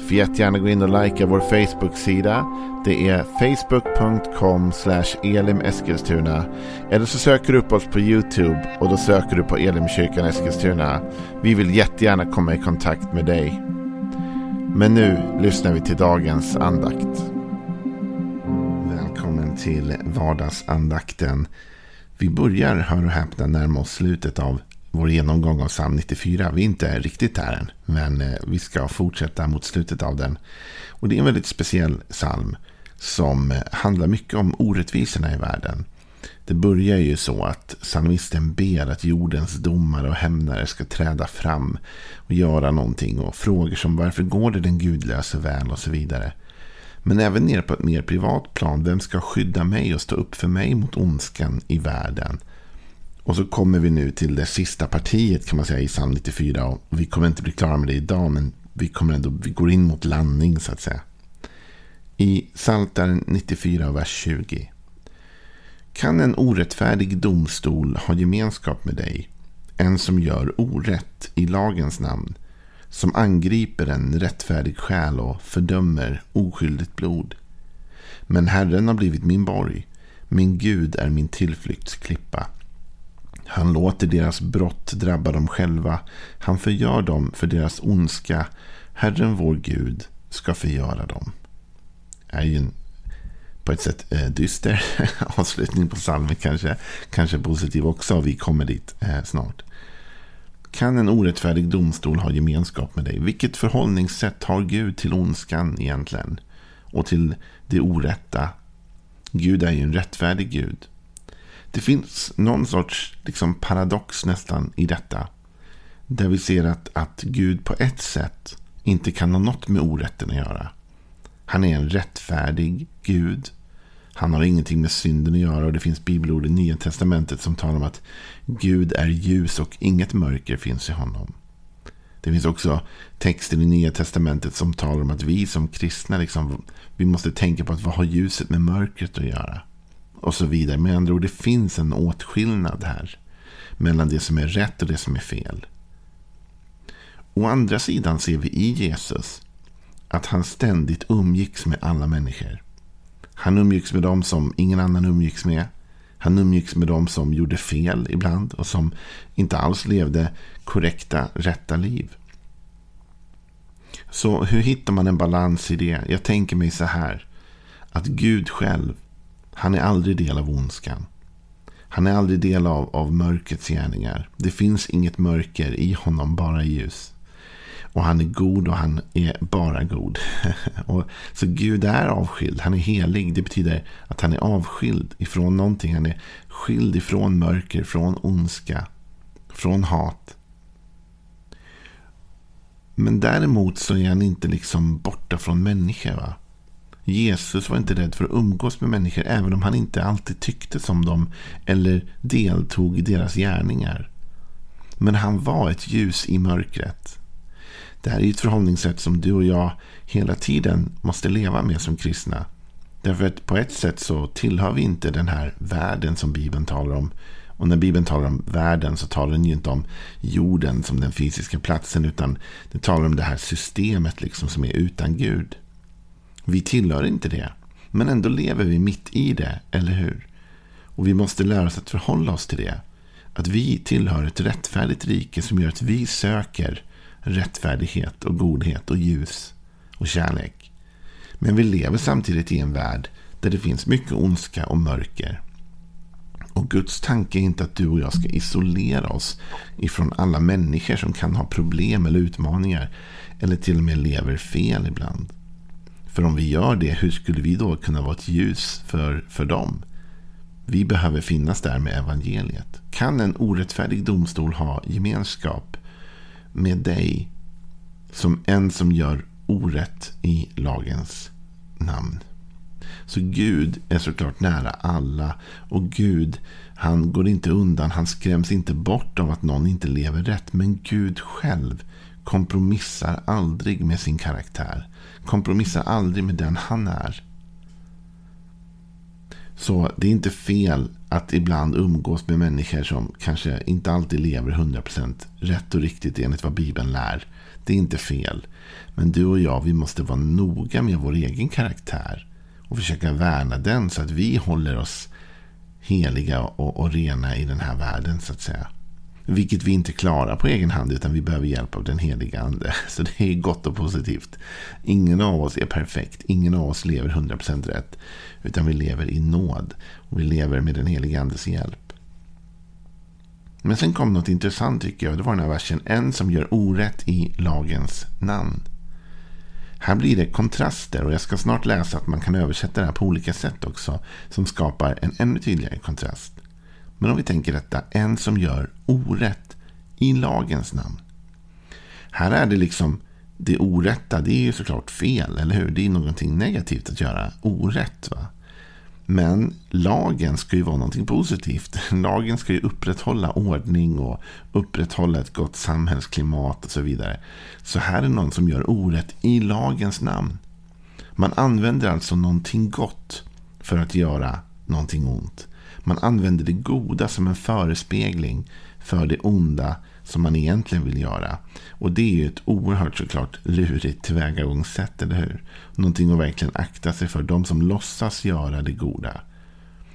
Får jättegärna gå in och likea vår Facebook-sida. Det är facebook.com elimeskilstuna. Eller så söker du upp oss på YouTube och då söker du på Elimkyrkan Eskilstuna. Vi vill jättegärna komma i kontakt med dig. Men nu lyssnar vi till dagens andakt. Välkommen till vardagsandakten. Vi börjar, hör och häpna, närma oss slutet av vår genomgång av psalm 94. Vi är inte riktigt där än, men eh, vi ska fortsätta mot slutet av den. Och det är en väldigt speciell psalm som eh, handlar mycket om orättvisorna i världen. Det börjar ju så att psalmisten ber att jordens domare och hämnare ska träda fram och göra någonting och frågor som varför går det den gudlöse väl och så vidare. Men även ner på ett mer privat plan, vem ska skydda mig och stå upp för mig mot ondskan i världen? Och så kommer vi nu till det sista partiet kan man säga i psalm 94. Och vi kommer inte bli klara med det idag, men vi, kommer ändå, vi går in mot landning så att säga. I Psaltaren 94, vers 20. Kan en orättfärdig domstol ha gemenskap med dig? En som gör orätt i lagens namn. Som angriper en rättfärdig själ och fördömer oskyldigt blod. Men Herren har blivit min borg. Min Gud är min tillflyktsklippa. Han låter deras brott drabba dem själva. Han förgör dem för deras ondska. Herren vår Gud ska förgöra dem. Det är ju en på ett sätt eh, dyster avslutning på salmen kanske. Kanske positiv också. Vi kommer dit eh, snart. Kan en orättfärdig domstol ha gemenskap med dig? Vilket förhållningssätt har Gud till ondskan egentligen? Och till det orätta? Gud är ju en rättfärdig Gud. Det finns någon sorts liksom, paradox nästan i detta. Där vi ser att, att Gud på ett sätt inte kan ha något med orätten att göra. Han är en rättfärdig Gud. Han har ingenting med synden att göra och det finns bibelord i Nya Testamentet som talar om att Gud är ljus och inget mörker finns i honom. Det finns också texter i Nya Testamentet som talar om att vi som kristna liksom, vi måste tänka på att vad har ljuset med mörkret att göra? Och så vidare. Med andra ord, det finns en åtskillnad här. Mellan det som är rätt och det som är fel. Å andra sidan ser vi i Jesus att han ständigt umgicks med alla människor. Han umgicks med dem som ingen annan umgicks med. Han umgicks med dem som gjorde fel ibland och som inte alls levde korrekta, rätta liv. Så hur hittar man en balans i det? Jag tänker mig så här. Att Gud själv han är aldrig del av ondskan. Han är aldrig del av, av mörkrets gärningar. Det finns inget mörker i honom, bara ljus. Och han är god och han är bara god. och, så Gud är avskild, han är helig. Det betyder att han är avskild ifrån någonting. Han är skild ifrån mörker, från ondska, från hat. Men däremot så är han inte liksom borta från människor. Va? Jesus var inte rädd för att umgås med människor även om han inte alltid tyckte som dem eller deltog i deras gärningar. Men han var ett ljus i mörkret. Det här är ett förhållningssätt som du och jag hela tiden måste leva med som kristna. Därför att på ett sätt så tillhör vi inte den här världen som Bibeln talar om. Och när Bibeln talar om världen så talar den ju inte om jorden som den fysiska platsen utan den talar om det här systemet liksom som är utan Gud. Vi tillhör inte det. Men ändå lever vi mitt i det, eller hur? Och vi måste lära oss att förhålla oss till det. Att vi tillhör ett rättfärdigt rike som gör att vi söker rättfärdighet och godhet och ljus och kärlek. Men vi lever samtidigt i en värld där det finns mycket ondska och mörker. Och Guds tanke är inte att du och jag ska isolera oss ifrån alla människor som kan ha problem eller utmaningar. Eller till och med lever fel ibland. För om vi gör det, hur skulle vi då kunna vara ett ljus för, för dem? Vi behöver finnas där med evangeliet. Kan en orättfärdig domstol ha gemenskap med dig som en som gör orätt i lagens namn? Så Gud är såklart nära alla. Och Gud, han går inte undan. Han skräms inte bort av att någon inte lever rätt. Men Gud själv kompromissar aldrig med sin karaktär. Kompromissar aldrig med den han är. Så det är inte fel att ibland umgås med människor som kanske inte alltid lever 100% rätt och riktigt enligt vad Bibeln lär. Det är inte fel. Men du och jag, vi måste vara noga med vår egen karaktär. Och försöka värna den så att vi håller oss heliga och, och rena i den här världen så att säga. Vilket vi inte klarar på egen hand utan vi behöver hjälp av den heliga ande. Så det är gott och positivt. Ingen av oss är perfekt. Ingen av oss lever 100% rätt. Utan vi lever i nåd. Och vi lever med den heliga andes hjälp. Men sen kom något intressant tycker jag. Det var den här versen. En som gör orätt i lagens namn. Här blir det kontraster och jag ska snart läsa att man kan översätta det här på olika sätt också. Som skapar en ännu tydligare kontrast. Men om vi tänker detta, en som gör orätt i lagens namn. Här är det liksom det orätta, det är ju såklart fel, eller hur? Det är någonting negativt att göra orätt. Va? Men lagen ska ju vara någonting positivt. Lagen ska ju upprätthålla ordning och upprätthålla ett gott samhällsklimat och så vidare. Så här är någon som gör orätt i lagens namn. Man använder alltså någonting gott för att göra någonting ont. Man använder det goda som en förespegling för det onda som man egentligen vill göra. Och det är ju ett oerhört såklart lurigt tillvägagångssätt, eller hur? Någonting att verkligen akta sig för. De som låtsas göra det goda.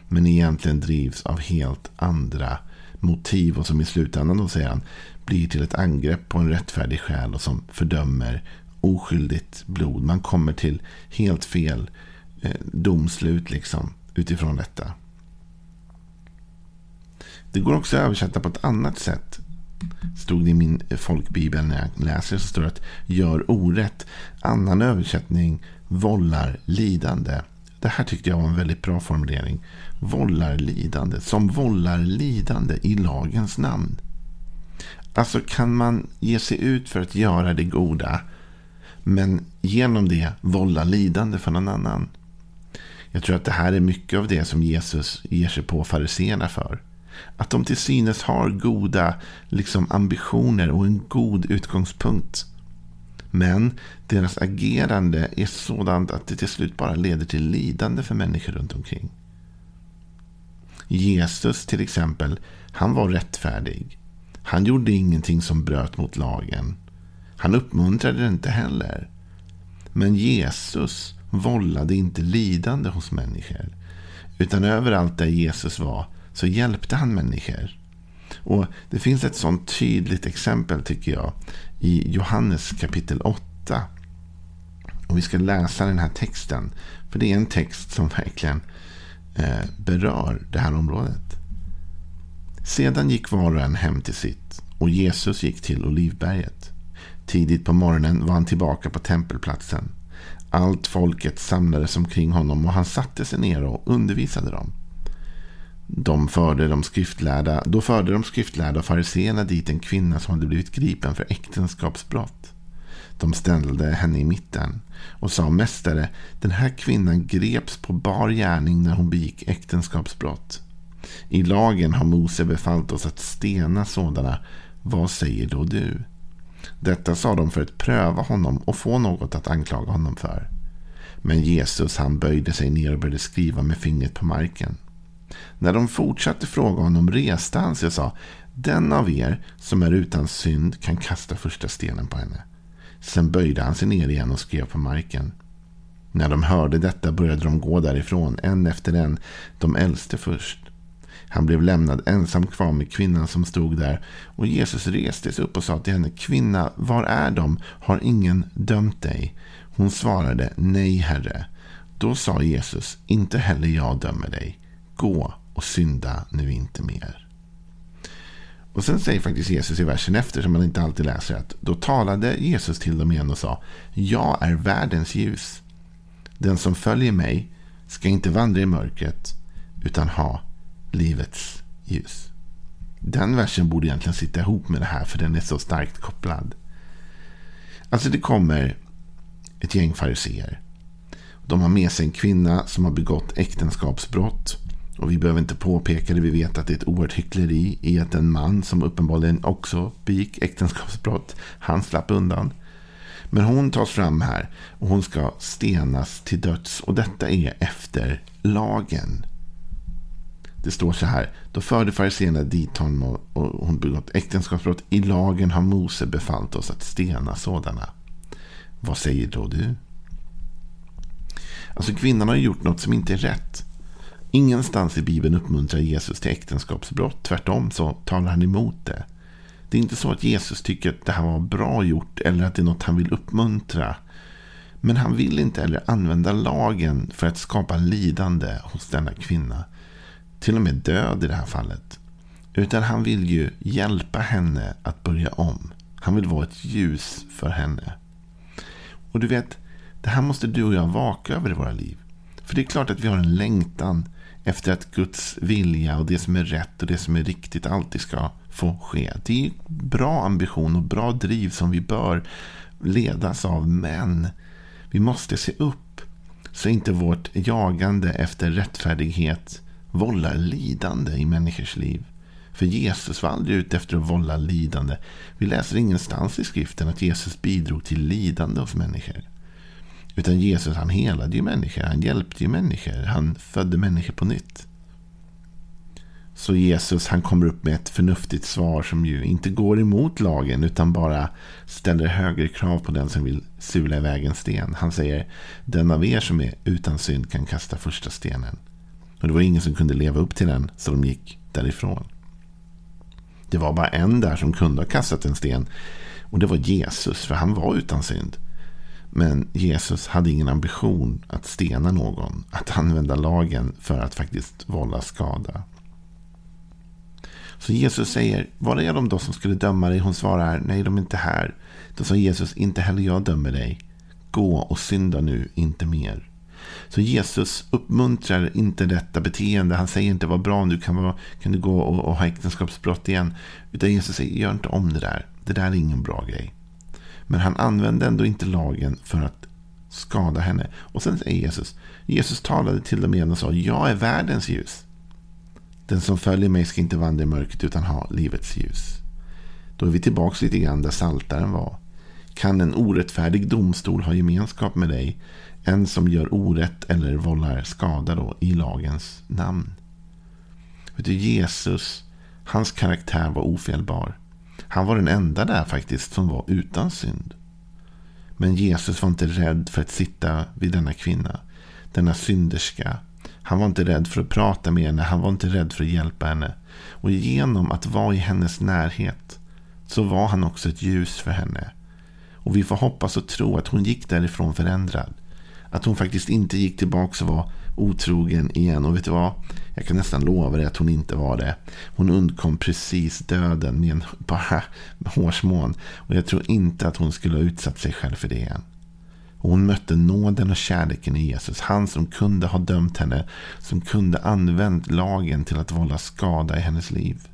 Men egentligen drivs av helt andra motiv. Och som i slutändan då säger han blir till ett angrepp på en rättfärdig själ. Och som fördömer oskyldigt blod. Man kommer till helt fel eh, domslut liksom utifrån detta. Det går också att översätta på ett annat sätt. Stod det i min folkbibel när jag läser så står det att gör orätt. Annan översättning vållar lidande. Det här tyckte jag var en väldigt bra formulering. Vållar lidande. Som vållar lidande i lagens namn. Alltså kan man ge sig ut för att göra det goda. Men genom det vålla lidande för någon annan. Jag tror att det här är mycket av det som Jesus ger sig på fariseerna för. Att de till synes har goda liksom, ambitioner och en god utgångspunkt. Men deras agerande är sådant att det till slut bara leder till lidande för människor runt omkring. Jesus till exempel, han var rättfärdig. Han gjorde ingenting som bröt mot lagen. Han uppmuntrade det inte heller. Men Jesus vållade inte lidande hos människor. Utan överallt där Jesus var så hjälpte han människor. Och Det finns ett sånt tydligt exempel tycker jag i Johannes kapitel 8. Och Vi ska läsa den här texten. För det är en text som verkligen eh, berör det här området. Sedan gick var och en hem till sitt och Jesus gick till Olivberget. Tidigt på morgonen var han tillbaka på tempelplatsen. Allt folket samlades omkring honom och han satte sig ner och undervisade dem. De förde de skriftlärda, då förde de skriftlärda och fariséerna dit en kvinna som hade blivit gripen för äktenskapsbrott. De ställde henne i mitten och sa Mästare, den här kvinnan greps på bar gärning när hon begick äktenskapsbrott. I lagen har Mose befallt oss att stena sådana. Vad säger då du? Detta sa de för att pröva honom och få något att anklaga honom för. Men Jesus han böjde sig ner och började skriva med fingret på marken. När de fortsatte fråga honom reste han sig och sa Den av er som är utan synd kan kasta första stenen på henne. Sen böjde han sig ner igen och skrev på marken. När de hörde detta började de gå därifrån, en efter en, de äldste först. Han blev lämnad ensam kvar med kvinnan som stod där och Jesus reste sig upp och sa till henne Kvinna, var är de? Har ingen dömt dig? Hon svarade Nej, Herre. Då sa Jesus, inte heller jag dömer dig. Gå och synda nu inte mer. Och sen säger faktiskt Jesus i versen efter, som man inte alltid läser, att då talade Jesus till dem igen och sa, jag är världens ljus. Den som följer mig ska inte vandra i mörkret, utan ha livets ljus. Den versen borde egentligen sitta ihop med det här, för den är så starkt kopplad. Alltså det kommer ett gäng fariseer De har med sig en kvinna som har begått äktenskapsbrott. Och vi behöver inte påpeka det. Vi vet att det är ett oerhört hyckleri i att en man som uppenbarligen också begick äktenskapsbrott. Han slapp undan. Men hon tas fram här och hon ska stenas till döds. Och detta är efter lagen. Det står så här. Då förde fariséerna dit honom och hon begått äktenskapsbrott. I lagen har Mose befallt oss att stena sådana. Vad säger då du? Alltså kvinnan har gjort något som inte är rätt. Ingenstans i Bibeln uppmuntrar Jesus till äktenskapsbrott. Tvärtom så talar han emot det. Det är inte så att Jesus tycker att det här var bra gjort eller att det är något han vill uppmuntra. Men han vill inte heller använda lagen för att skapa lidande hos denna kvinna. Till och med död i det här fallet. Utan han vill ju hjälpa henne att börja om. Han vill vara ett ljus för henne. Och du vet, det här måste du och jag vaka över i våra liv. För det är klart att vi har en längtan efter att Guds vilja och det som är rätt och det som är riktigt alltid ska få ske. Det är bra ambition och bra driv som vi bör ledas av. Men vi måste se upp så inte vårt jagande efter rättfärdighet vållar lidande i människors liv. För Jesus var aldrig ute efter att vålla lidande. Vi läser ingenstans i skriften att Jesus bidrog till lidande hos människor. Utan Jesus han helade ju människor, han hjälpte ju människor, han födde människor på nytt. Så Jesus han kommer upp med ett förnuftigt svar som ju inte går emot lagen utan bara ställer högre krav på den som vill sula iväg en sten. Han säger den av er som är utan synd kan kasta första stenen. Och det var ingen som kunde leva upp till den så de gick därifrån. Det var bara en där som kunde ha kastat en sten och det var Jesus för han var utan synd. Men Jesus hade ingen ambition att stena någon, att använda lagen för att faktiskt vålla skada. Så Jesus säger, var är de då som skulle döma dig? Hon svarar, nej de är inte här. Då sa Jesus, inte heller jag dömer dig. Gå och synda nu, inte mer. Så Jesus uppmuntrar inte detta beteende. Han säger inte vad bra om du kan, vara, kan du gå och, och ha äktenskapsbrott igen. Utan Jesus säger, gör inte om det där. Det där är ingen bra grej. Men han använde ändå inte lagen för att skada henne. Och sen säger Jesus, Jesus talade till dem igen och sa, jag är världens ljus. Den som följer mig ska inte vandra i mörkret utan ha livets ljus. Då är vi tillbaka lite grann där saltaren var. Kan en orättfärdig domstol ha gemenskap med dig? En som gör orätt eller vållar skada då i lagens namn. Vet du, Jesus, hans karaktär var ofelbar. Han var den enda där faktiskt som var utan synd. Men Jesus var inte rädd för att sitta vid denna kvinna. Denna synderska. Han var inte rädd för att prata med henne. Han var inte rädd för att hjälpa henne. Och genom att vara i hennes närhet så var han också ett ljus för henne. Och vi får hoppas och tro att hon gick därifrån förändrad. Att hon faktiskt inte gick tillbaka och var otrogen igen. Och vet du vad? Jag kan nästan lova dig att hon inte var det. Hon undkom precis döden med en bara hårsmån. Och jag tror inte att hon skulle ha utsatt sig själv för det igen. Och hon mötte nåden och kärleken i Jesus. Han som kunde ha dömt henne. Som kunde använt lagen till att vålla skada i hennes liv.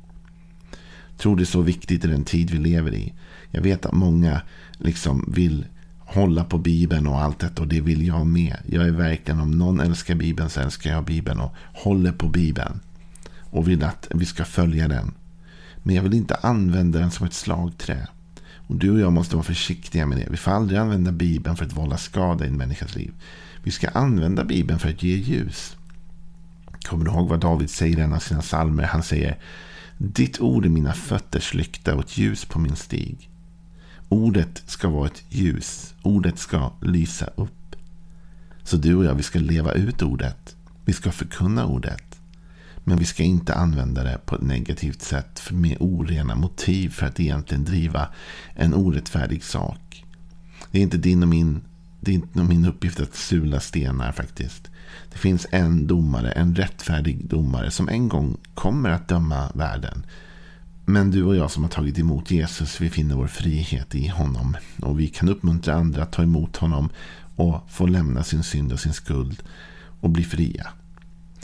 Jag tror det är så viktigt i den tid vi lever i. Jag vet att många liksom vill hålla på Bibeln och allt detta. Och det vill jag med. Jag är verkligen, om någon älskar Bibeln så älskar jag Bibeln. Och håller på Bibeln. Och vill att vi ska följa den. Men jag vill inte använda den som ett slagträ. Och du och jag måste vara försiktiga med det. Vi får aldrig använda Bibeln för att vålla skada i en människas liv. Vi ska använda Bibeln för att ge ljus. Kommer du ihåg vad David säger i en av sina psalmer? Han säger Ditt ord är mina fötters lykta och ett ljus på min stig. Ordet ska vara ett ljus. Ordet ska lysa upp. Så du och jag, vi ska leva ut ordet. Vi ska förkunna ordet. Men vi ska inte använda det på ett negativt sätt med orena motiv för att egentligen driva en orättfärdig sak. Det är inte din och min, det är inte min uppgift att sula stenar faktiskt. Det finns en domare, en rättfärdig domare som en gång kommer att döma världen. Men du och jag som har tagit emot Jesus, vi finner vår frihet i honom. Och vi kan uppmuntra andra att ta emot honom och få lämna sin synd och sin skuld och bli fria.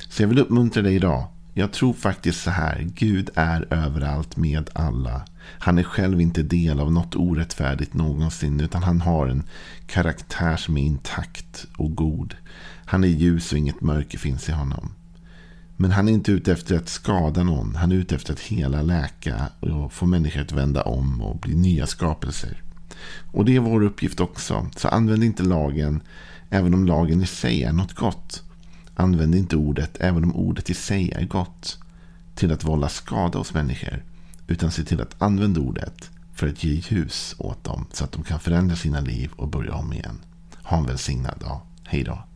Så jag vill uppmuntra dig idag. Jag tror faktiskt så här. Gud är överallt med alla. Han är själv inte del av något orättfärdigt någonsin. Utan han har en karaktär som är intakt och god. Han är ljus och inget mörker finns i honom. Men han är inte ute efter att skada någon. Han är ute efter att hela, läka och få människor att vända om och bli nya skapelser. Och det är vår uppgift också. Så använd inte lagen, även om lagen i sig är något gott. Använd inte ordet, även om ordet i sig är gott, till att vålla skada hos människor. Utan se till att använda ordet för att ge ljus åt dem så att de kan förändra sina liv och börja om igen. Ha en välsignad dag. Hej då.